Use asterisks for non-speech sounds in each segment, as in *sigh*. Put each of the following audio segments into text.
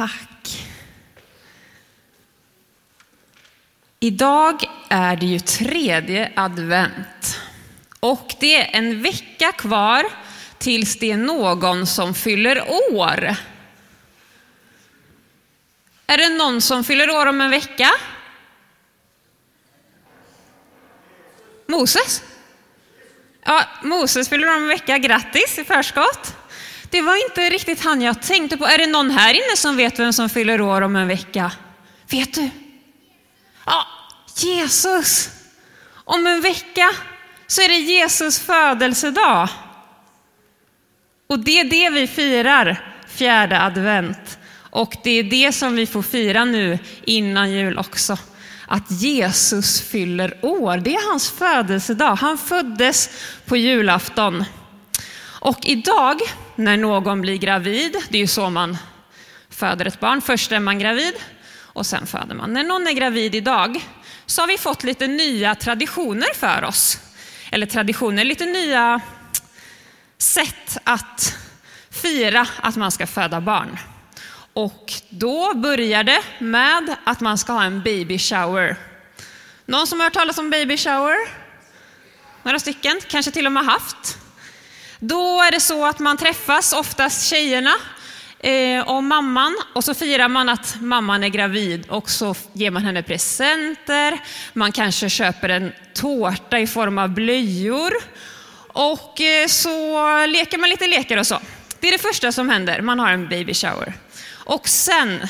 Tack. Idag är det ju tredje advent och det är en vecka kvar tills det är någon som fyller år. Är det någon som fyller år om en vecka? Moses? Ja, Moses fyller år om en vecka. Grattis i förskott. Det var inte riktigt han jag tänkte på. Är det någon här inne som vet vem som fyller år om en vecka? Vet du? Ja, Jesus. Om en vecka så är det Jesus födelsedag. Och det är det vi firar fjärde advent. Och det är det som vi får fira nu innan jul också. Att Jesus fyller år. Det är hans födelsedag. Han föddes på julafton. Och idag när någon blir gravid, det är ju så man föder ett barn. Först är man gravid och sen föder man. När någon är gravid idag så har vi fått lite nya traditioner för oss. Eller traditioner, lite nya sätt att fira att man ska föda barn. Och då börjar det med att man ska ha en baby shower. Någon som har hört talas om baby shower? Några stycken, kanske till och med haft. Då är det så att man träffas, oftast tjejerna eh, och mamman, och så firar man att mamman är gravid och så ger man henne presenter. Man kanske köper en tårta i form av blöjor och eh, så leker man lite lekar och så. Det är det första som händer, man har en baby shower. Och sen,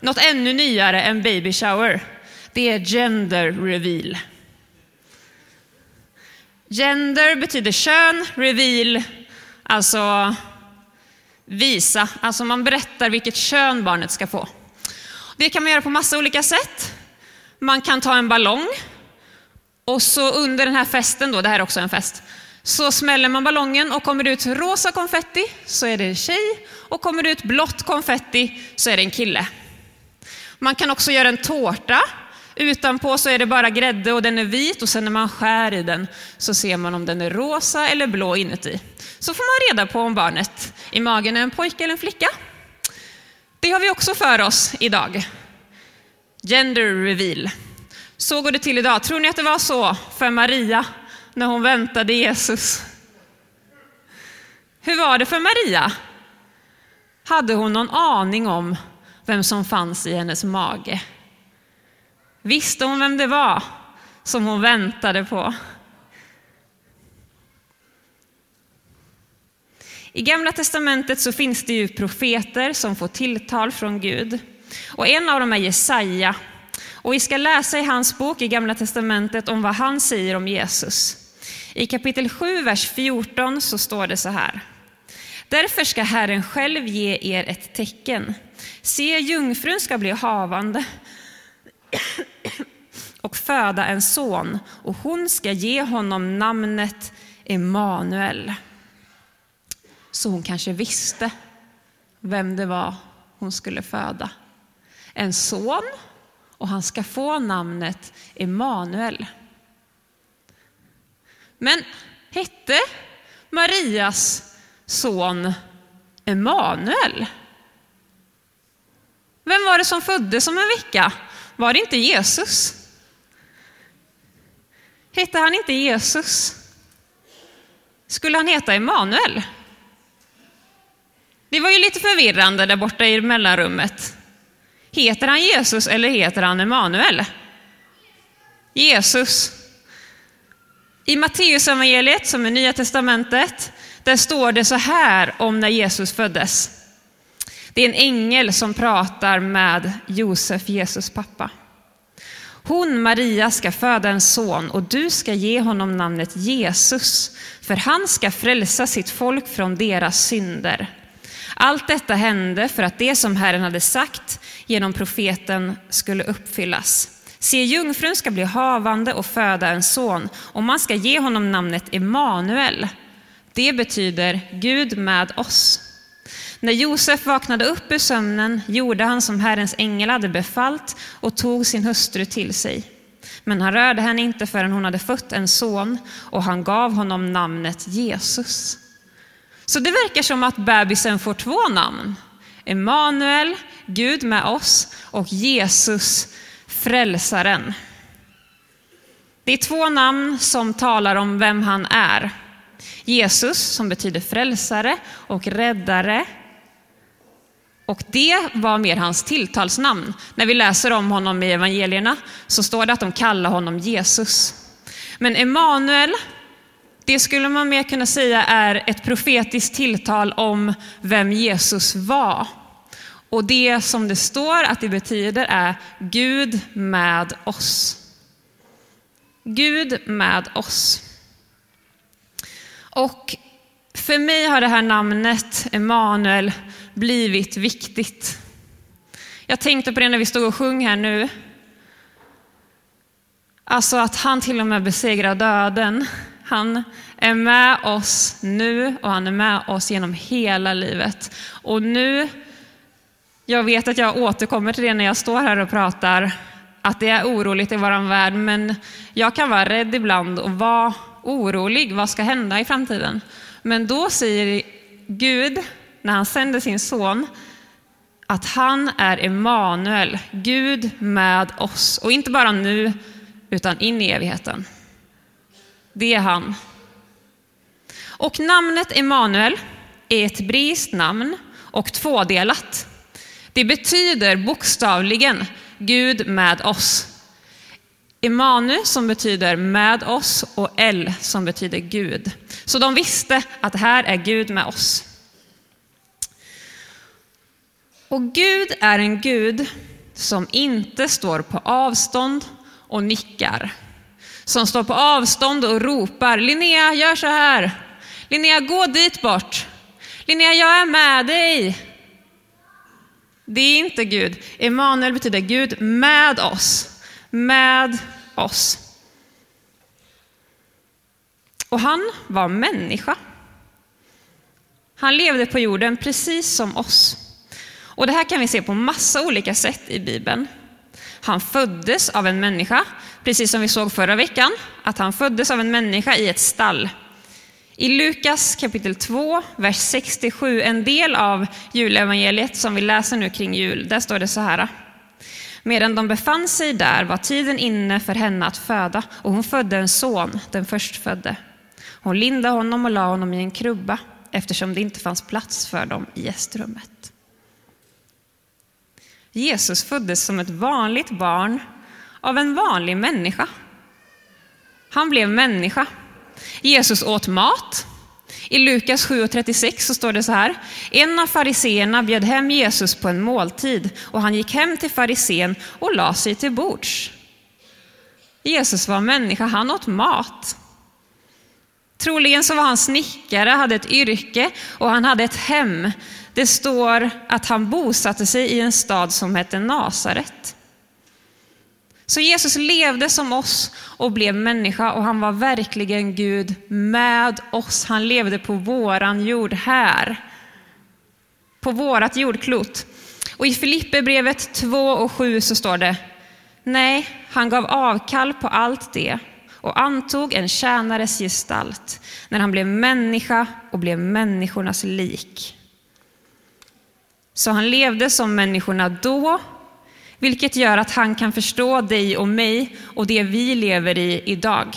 något ännu nyare än baby shower, det är gender reveal. Gender betyder kön, reveal, alltså visa, alltså man berättar vilket kön barnet ska få. Det kan man göra på massa olika sätt. Man kan ta en ballong och så under den här festen, då, det här är också en fest, så smäller man ballongen och kommer det ut rosa konfetti så är det en tjej och kommer det ut blått konfetti så är det en kille. Man kan också göra en tårta. Utanpå så är det bara grädde och den är vit och sen när man skär i den så ser man om den är rosa eller blå inuti. Så får man reda på om barnet i magen är en pojke eller en flicka. Det har vi också för oss idag. Gender reveal. Så går det till idag. Tror ni att det var så för Maria när hon väntade Jesus? Hur var det för Maria? Hade hon någon aning om vem som fanns i hennes mage? Visste hon vem det var som hon väntade på? I Gamla Testamentet så finns det ju profeter som får tilltal från Gud. Och en av dem är Jesaja. Och vi ska läsa i hans bok i Gamla Testamentet om vad han säger om Jesus. I kapitel 7, vers 14 så står det så här. Därför ska Herren själv ge er ett tecken. Se, jungfrun ska bli havande och föda en son och hon ska ge honom namnet Emanuel. Så hon kanske visste vem det var hon skulle föda. En son och han ska få namnet Emanuel. Men hette Marias son Emanuel? Vem var det som föddes om en vecka? Var det inte Jesus? Hette han inte Jesus? Skulle han heta Emanuel? Det var ju lite förvirrande där borta i mellanrummet. Heter han Jesus eller heter han Emanuel? Jesus. I Matteusevangeliet, som är Nya Testamentet, där står det så här om när Jesus föddes. Det är en ängel som pratar med Josef, Jesus pappa. Hon, Maria, ska föda en son och du ska ge honom namnet Jesus, för han ska frälsa sitt folk från deras synder. Allt detta hände för att det som Herren hade sagt genom profeten skulle uppfyllas. Se, jungfrun ska bli havande och föda en son och man ska ge honom namnet Emanuel. Det betyder Gud med oss. När Josef vaknade upp ur sömnen gjorde han som Herrens ängel hade befallt och tog sin hustru till sig. Men han rörde henne inte förrän hon hade fött en son och han gav honom namnet Jesus. Så det verkar som att bebisen får två namn. Emanuel Gud med oss, och Jesus, frälsaren. Det är två namn som talar om vem han är. Jesus, som betyder frälsare och räddare. Och det var mer hans tilltalsnamn. När vi läser om honom i evangelierna så står det att de kallar honom Jesus. Men Emanuel, det skulle man mer kunna säga är ett profetiskt tilltal om vem Jesus var. Och det som det står att det betyder är Gud med oss. Gud med oss. Och för mig har det här namnet Emanuel blivit viktigt. Jag tänkte på det när vi stod och sjöng här nu. Alltså att han till och med besegrar döden. Han är med oss nu och han är med oss genom hela livet. Och nu, jag vet att jag återkommer till det när jag står här och pratar, att det är oroligt i vår värld, men jag kan vara rädd ibland och vara orolig. Vad ska hända i framtiden? Men då säger Gud, när han sänder sin son, att han är Emanuel, Gud med oss. Och inte bara nu, utan in i evigheten. Det är han. Och namnet Emanuel är ett hebreiskt namn och tvådelat. Det betyder bokstavligen Gud med oss. Emanu som betyder med oss och El som betyder Gud. Så de visste att det här är Gud med oss. Och Gud är en Gud som inte står på avstånd och nickar. Som står på avstånd och ropar Linnea, gör så här. Linnea, gå dit bort. Linnea, jag är med dig. Det är inte Gud. Emanuel betyder Gud med oss. Med oss. Och han var människa. Han levde på jorden precis som oss. Och det här kan vi se på massa olika sätt i Bibeln. Han föddes av en människa, precis som vi såg förra veckan, att han föddes av en människa i ett stall. I Lukas kapitel 2, vers 67, en del av julevangeliet som vi läser nu kring jul, där står det så här. Medan de befann sig där var tiden inne för henne att föda och hon födde en son, den förstfödde. Hon lindade honom och la honom i en krubba eftersom det inte fanns plats för dem i gästrummet. Jesus föddes som ett vanligt barn av en vanlig människa. Han blev människa. Jesus åt mat. I Lukas 7.36 så står det så här. En av fariseerna bjöd hem Jesus på en måltid och han gick hem till farisén och la sig till bords. Jesus var människa, han åt mat. Troligen så var han snickare, hade ett yrke och han hade ett hem. Det står att han bosatte sig i en stad som hette Nasaret. Så Jesus levde som oss och blev människa och han var verkligen Gud med oss. Han levde på våran jord här. På vårat jordklot. Och i Filipperbrevet 2 och 7 så står det, nej, han gav avkall på allt det och antog en tjänares gestalt när han blev människa och blev människornas lik. Så han levde som människorna då, vilket gör att han kan förstå dig och mig och det vi lever i idag.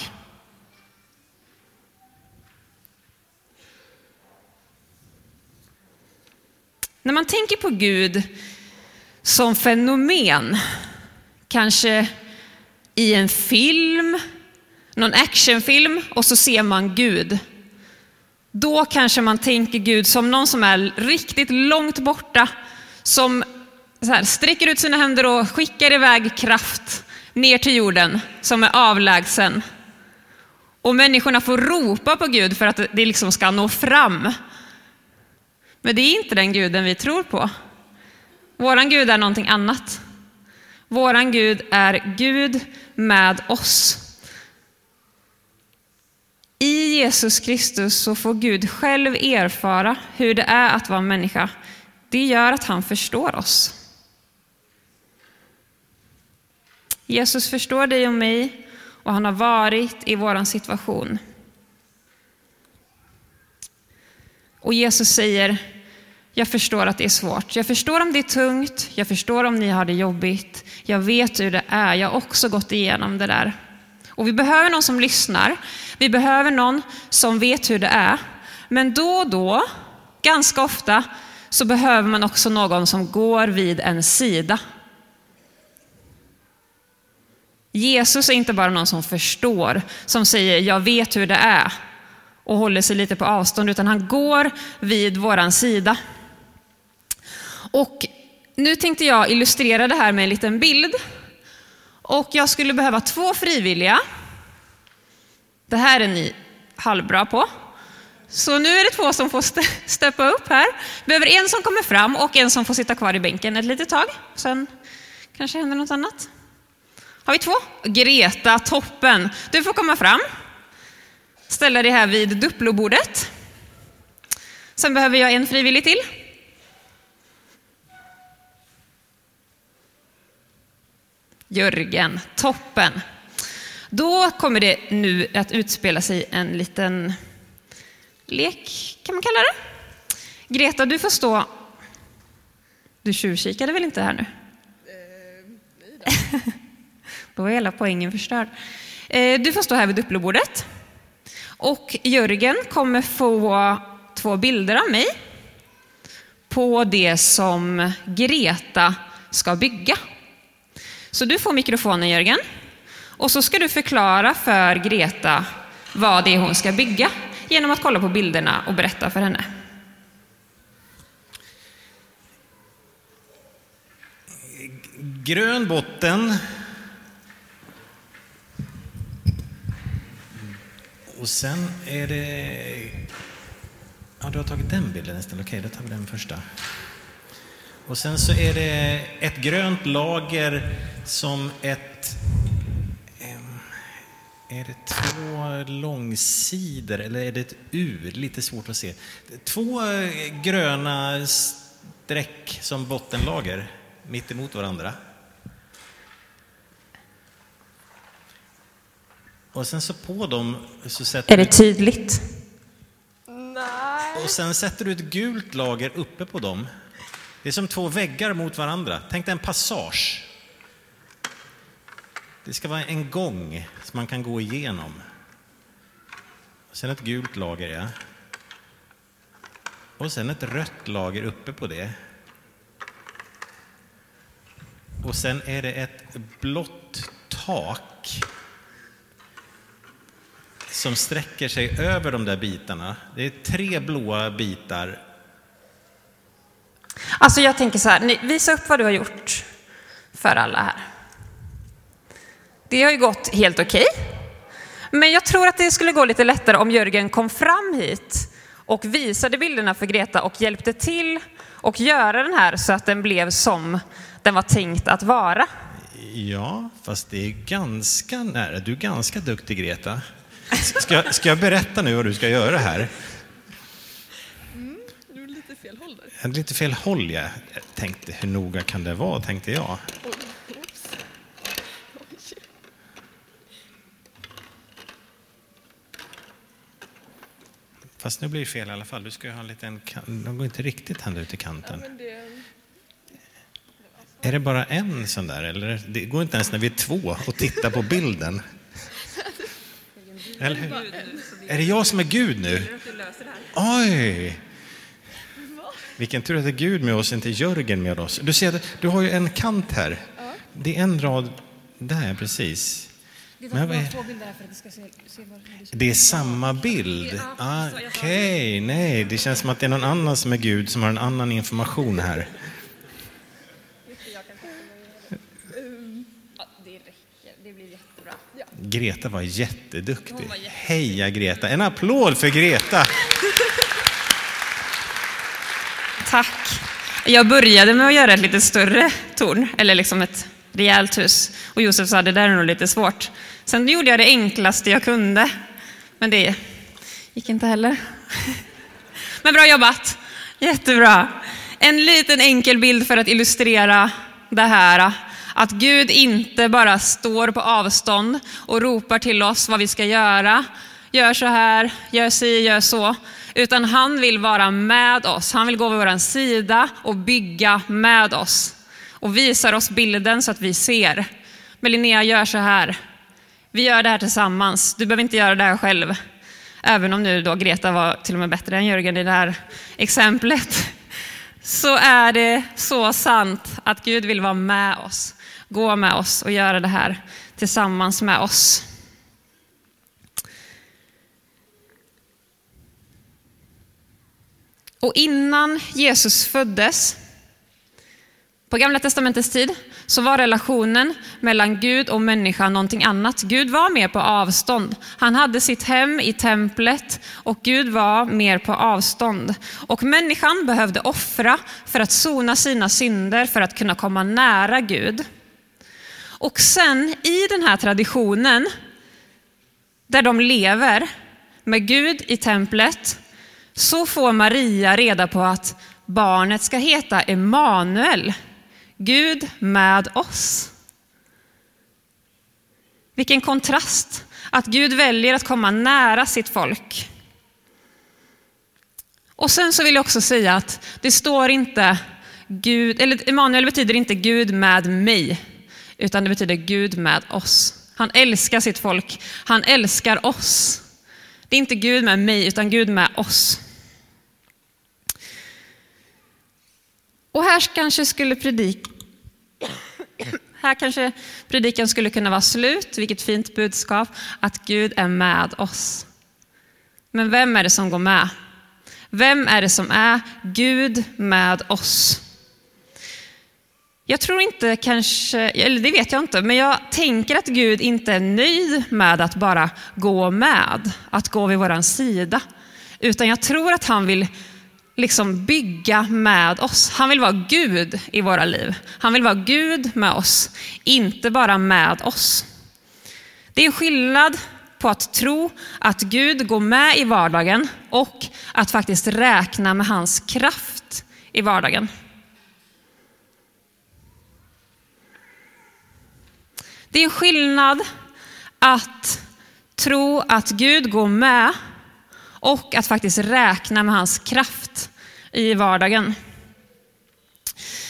När man tänker på Gud som fenomen, kanske i en film någon actionfilm och så ser man Gud. Då kanske man tänker Gud som någon som är riktigt långt borta, som så här, sträcker ut sina händer och skickar iväg kraft ner till jorden, som är avlägsen. Och människorna får ropa på Gud för att det liksom ska nå fram. Men det är inte den guden vi tror på. Våran Gud är någonting annat. Våran Gud är Gud med oss. I Jesus Kristus så får Gud själv erfara hur det är att vara människa. Det gör att han förstår oss. Jesus förstår dig och mig och han har varit i vår situation. Och Jesus säger, Jag förstår att det är svårt. Jag förstår om det är tungt. Jag förstår om ni har det jobbigt. Jag vet hur det är. Jag har också gått igenom det där. Och vi behöver någon som lyssnar. Vi behöver någon som vet hur det är. Men då och då, ganska ofta, så behöver man också någon som går vid en sida. Jesus är inte bara någon som förstår, som säger jag vet hur det är och håller sig lite på avstånd, utan han går vid våran sida. Och nu tänkte jag illustrera det här med en liten bild. Och jag skulle behöva två frivilliga. Det här är ni halvbra på. Så nu är det två som får steppa upp här. Behöver en som kommer fram och en som får sitta kvar i bänken ett litet tag. Sen kanske händer något annat. Har vi två? Greta, toppen. Du får komma fram. Ställa dig här vid Duplobordet. Sen behöver jag en frivillig till. Jörgen, toppen. Då kommer det nu att utspela sig en liten lek, kan man kalla det. Greta, du får stå... Du tjuvkikade väl inte här nu? Eh, då är hela poängen förstörd. Eh, du får stå här vid Dupplobordet. Och Jörgen kommer få två bilder av mig på det som Greta ska bygga. Så du får mikrofonen Jörgen. Och så ska du förklara för Greta vad det är hon ska bygga genom att kolla på bilderna och berätta för henne. Grön botten. Och sen är det... Ja, du har tagit den bilden istället. Okej, då tar vi den första. Och sen så är det ett grönt lager som ett är det två långsidor eller är det ett U? Lite svårt att se. Två gröna streck som bottenlager mitt emot varandra. Och sen så på dem så sätter Är det tydligt? Nej. Och sen sätter du ett gult lager uppe på dem. Det är som två väggar mot varandra. Tänk dig en passage. Det ska vara en gång som man kan gå igenom. Sen ett gult lager, ja. Och sen ett rött lager uppe på det. Och sen är det ett blått tak som sträcker sig över de där bitarna. Det är tre blåa bitar. Alltså jag tänker så här, visa upp vad du har gjort för alla här. Det har ju gått helt okej. Okay. Men jag tror att det skulle gå lite lättare om Jörgen kom fram hit och visade bilderna för Greta och hjälpte till och göra den här så att den blev som den var tänkt att vara. Ja, fast det är ganska nära. Du är ganska duktig Greta. Ska, ska jag berätta nu vad du ska göra här? Mm, du är lite där. Lite fel håll, ja. Jag tänkte, hur noga kan det vara, tänkte jag. Fast nu blir det fel i alla fall. Du ska ju ha en liten De går inte riktigt ända ut i kanten. Är det bara en sån där? Eller det går inte ens när vi är två och tittar på bilden? *laughs* Eller hur? Är det jag som är Gud nu? Oj! Vilken tur att det är Gud med oss, inte Jörgen med oss. Du ser, du har ju en kant här. Det är en rad där, precis. Men är... Det är samma bild? Ah, Okej, okay. nej, det känns som att det är någon annan som är Gud som har en annan information här. Greta var jätteduktig. Heja Greta! En applåd för Greta! Tack. Jag började med att göra ett lite större torn, eller liksom ett rejält hus. Och Josef sa, det där är nog lite svårt. Sen gjorde jag det enklaste jag kunde. Men det gick inte heller. *laughs* Men bra jobbat! Jättebra. En liten enkel bild för att illustrera det här. Att Gud inte bara står på avstånd och ropar till oss vad vi ska göra. Gör så här, gör si, gör så utan han vill vara med oss. Han vill gå vid vår sida och bygga med oss och visar oss bilden så att vi ser. Men Linnea gör så här. Vi gör det här tillsammans. Du behöver inte göra det här själv. Även om nu då Greta var till och med bättre än Jörgen i det här exemplet. Så är det så sant att Gud vill vara med oss, gå med oss och göra det här tillsammans med oss. Och innan Jesus föddes, på Gamla Testamentets tid, så var relationen mellan Gud och människa någonting annat. Gud var mer på avstånd. Han hade sitt hem i templet och Gud var mer på avstånd. Och människan behövde offra för att sona sina synder, för att kunna komma nära Gud. Och sen i den här traditionen, där de lever med Gud i templet, så får Maria reda på att barnet ska heta Emanuel, Gud med oss. Vilken kontrast att Gud väljer att komma nära sitt folk. Och sen så vill jag också säga att det står inte Gud, eller Emanuel betyder inte Gud med mig, utan det betyder Gud med oss. Han älskar sitt folk, han älskar oss. Det är inte Gud med mig, utan Gud med oss. Och här kanske skulle predik... Här kanske predikan skulle kunna vara slut. Vilket fint budskap att Gud är med oss. Men vem är det som går med? Vem är det som är Gud med oss? Jag tror inte kanske, eller det vet jag inte, men jag tänker att Gud inte är nöjd med att bara gå med, att gå vid våran sida. Utan jag tror att han vill liksom bygga med oss. Han vill vara Gud i våra liv. Han vill vara Gud med oss, inte bara med oss. Det är en skillnad på att tro att Gud går med i vardagen och att faktiskt räkna med hans kraft i vardagen. Det är en skillnad att tro att Gud går med och att faktiskt räkna med hans kraft i vardagen.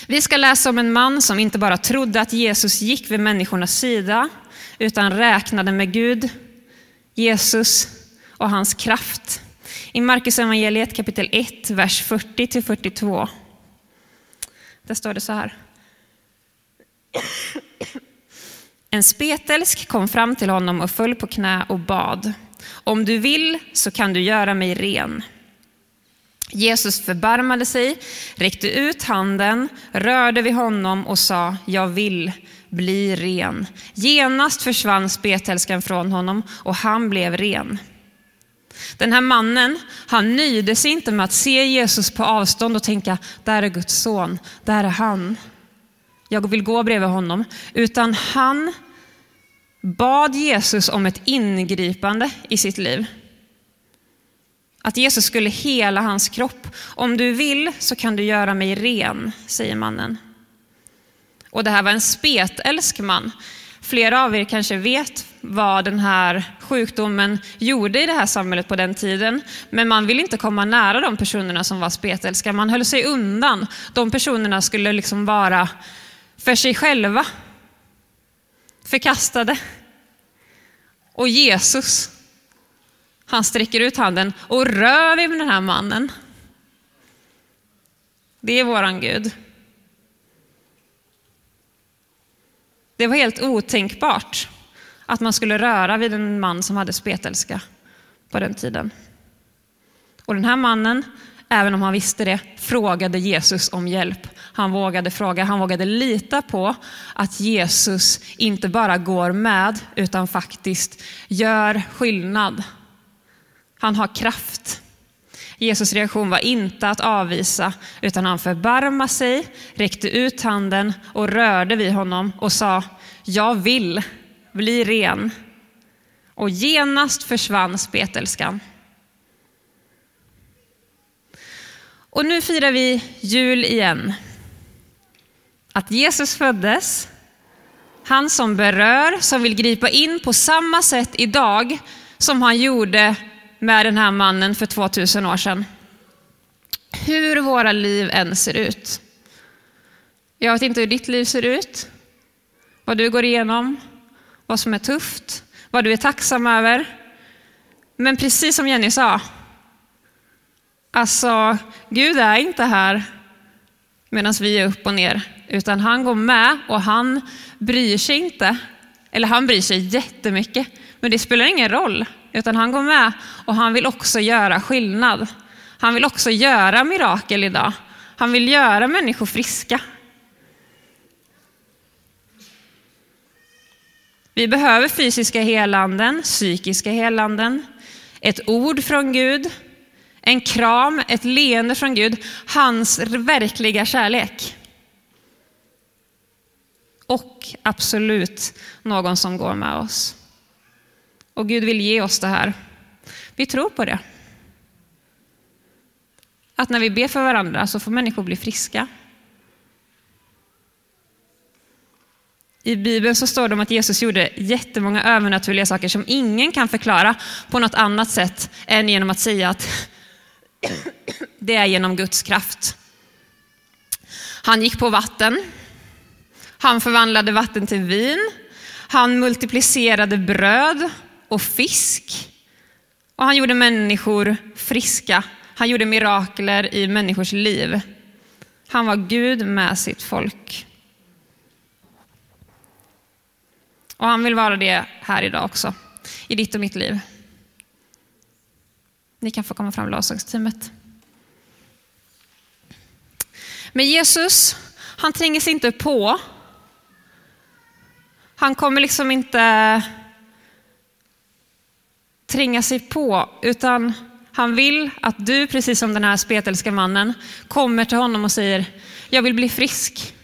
Vi ska läsa om en man som inte bara trodde att Jesus gick vid människornas sida, utan räknade med Gud, Jesus och hans kraft. I Markus evangeliet kapitel 1, vers 40-42. Där står det så här. En spetälsk kom fram till honom och föll på knä och bad. Om du vill så kan du göra mig ren. Jesus förbarmade sig, räckte ut handen, rörde vid honom och sa, jag vill bli ren. Genast försvann spetälskan från honom och han blev ren. Den här mannen, han nöjde sig inte med att se Jesus på avstånd och tänka, där är Guds son, där är han. Jag vill gå bredvid honom. Utan han bad Jesus om ett ingripande i sitt liv. Att Jesus skulle hela hans kropp. Om du vill så kan du göra mig ren, säger mannen. Och det här var en spetälsk man. Flera av er kanske vet vad den här sjukdomen gjorde i det här samhället på den tiden. Men man ville inte komma nära de personerna som var spetälska. Man höll sig undan. De personerna skulle liksom vara för sig själva. Förkastade. Och Jesus, han sträcker ut handen och rör vid den här mannen. Det är våran Gud. Det var helt otänkbart att man skulle röra vid en man som hade spetälska på den tiden. Och den här mannen, även om han visste det, frågade Jesus om hjälp. Han vågade fråga, han vågade lita på att Jesus inte bara går med, utan faktiskt gör skillnad. Han har kraft. Jesus reaktion var inte att avvisa, utan han förbarmade sig, räckte ut handen och rörde vid honom och sa, jag vill bli ren. Och genast försvann spetälskan. Och nu firar vi jul igen. Att Jesus föddes, han som berör, som vill gripa in på samma sätt idag som han gjorde med den här mannen för 2000 år sedan. Hur våra liv än ser ut. Jag vet inte hur ditt liv ser ut, vad du går igenom, vad som är tufft, vad du är tacksam över. Men precis som Jenny sa, alltså Gud är inte här medan vi är upp och ner, utan han går med och han bryr sig inte. Eller han bryr sig jättemycket, men det spelar ingen roll, utan han går med och han vill också göra skillnad. Han vill också göra mirakel idag. Han vill göra människor friska. Vi behöver fysiska helanden, psykiska helanden, ett ord från Gud, en kram, ett leende från Gud, hans verkliga kärlek. Och absolut någon som går med oss. Och Gud vill ge oss det här. Vi tror på det. Att när vi ber för varandra så får människor bli friska. I Bibeln så står det om att Jesus gjorde jättemånga övernaturliga saker som ingen kan förklara på något annat sätt än genom att säga att *clears throat* det är genom Guds kraft. Han gick på vatten. Han förvandlade vatten till vin. Han multiplicerade bröd och fisk. Och han gjorde människor friska. Han gjorde mirakler i människors liv. Han var Gud med sitt folk. Och han vill vara det här idag också, i ditt och mitt liv. Ni kan få komma fram lovsångsteamet. Men Jesus, han tränger sig inte på. Han kommer liksom inte tränga sig på, utan han vill att du, precis som den här spetälska mannen, kommer till honom och säger, jag vill bli frisk.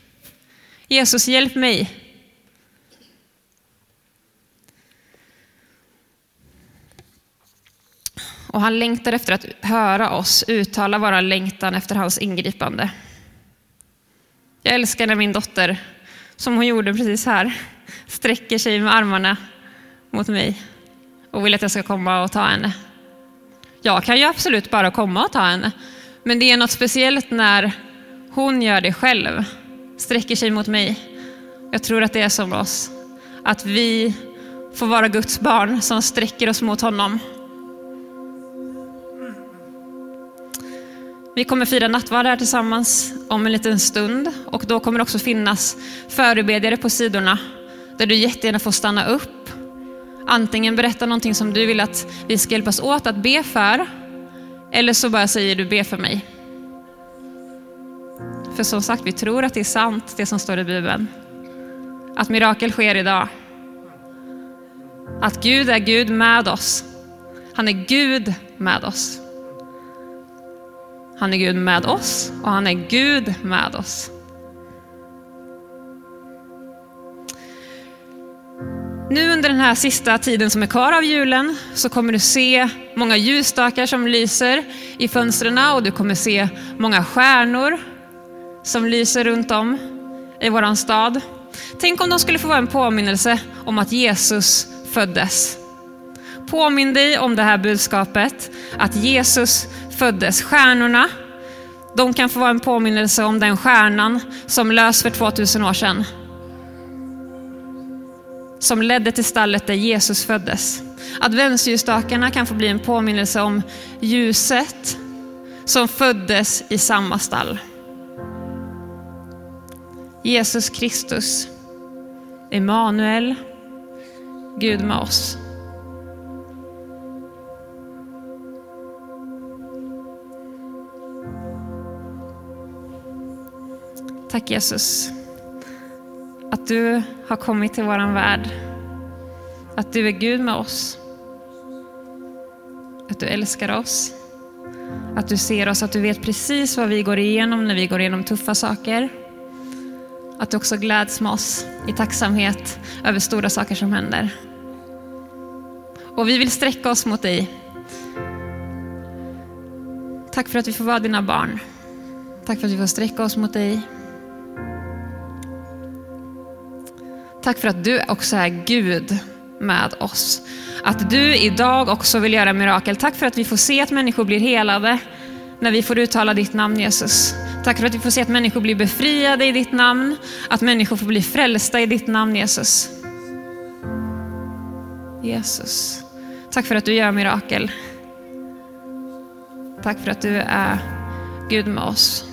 Jesus, hjälp mig. Och han längtar efter att höra oss uttala våra längtan efter hans ingripande. Jag älskar när min dotter, som hon gjorde precis här, sträcker sig med armarna mot mig och vill att jag ska komma och ta henne. Jag kan ju absolut bara komma och ta henne, men det är något speciellt när hon gör det själv, sträcker sig mot mig. Jag tror att det är som oss, att vi får vara Guds barn som sträcker oss mot honom Vi kommer fira nattvard här tillsammans om en liten stund och då kommer det också finnas förebedjare på sidorna där du jättegärna får stanna upp. Antingen berätta någonting som du vill att vi ska hjälpas åt att be för eller så bara säger du be för mig. För som sagt, vi tror att det är sant det som står i Bibeln. Att mirakel sker idag. Att Gud är Gud med oss. Han är Gud med oss. Han är Gud med oss och han är Gud med oss. Nu under den här sista tiden som är kvar av julen så kommer du se många ljusstakar som lyser i fönstren och du kommer se många stjärnor som lyser runt om i våran stad. Tänk om de skulle få vara en påminnelse om att Jesus föddes. Påminn dig om det här budskapet, att Jesus föddes. Stjärnorna, de kan få vara en påminnelse om den stjärnan som lös för 2000 år sedan. Som ledde till stallet där Jesus föddes. Adventsljusstakarna kan få bli en påminnelse om ljuset som föddes i samma stall. Jesus Kristus, Emanuel, Gud med oss. Tack Jesus. Att du har kommit till våran värld. Att du är Gud med oss. Att du älskar oss. Att du ser oss, att du vet precis vad vi går igenom när vi går igenom tuffa saker. Att du också gläds med oss i tacksamhet över stora saker som händer. Och vi vill sträcka oss mot dig. Tack för att vi får vara dina barn. Tack för att vi får sträcka oss mot dig. Tack för att du också är Gud med oss. Att du idag också vill göra mirakel. Tack för att vi får se att människor blir helade när vi får uttala ditt namn Jesus. Tack för att vi får se att människor blir befriade i ditt namn, att människor får bli frälsta i ditt namn Jesus. Jesus. Tack för att du gör mirakel. Tack för att du är Gud med oss.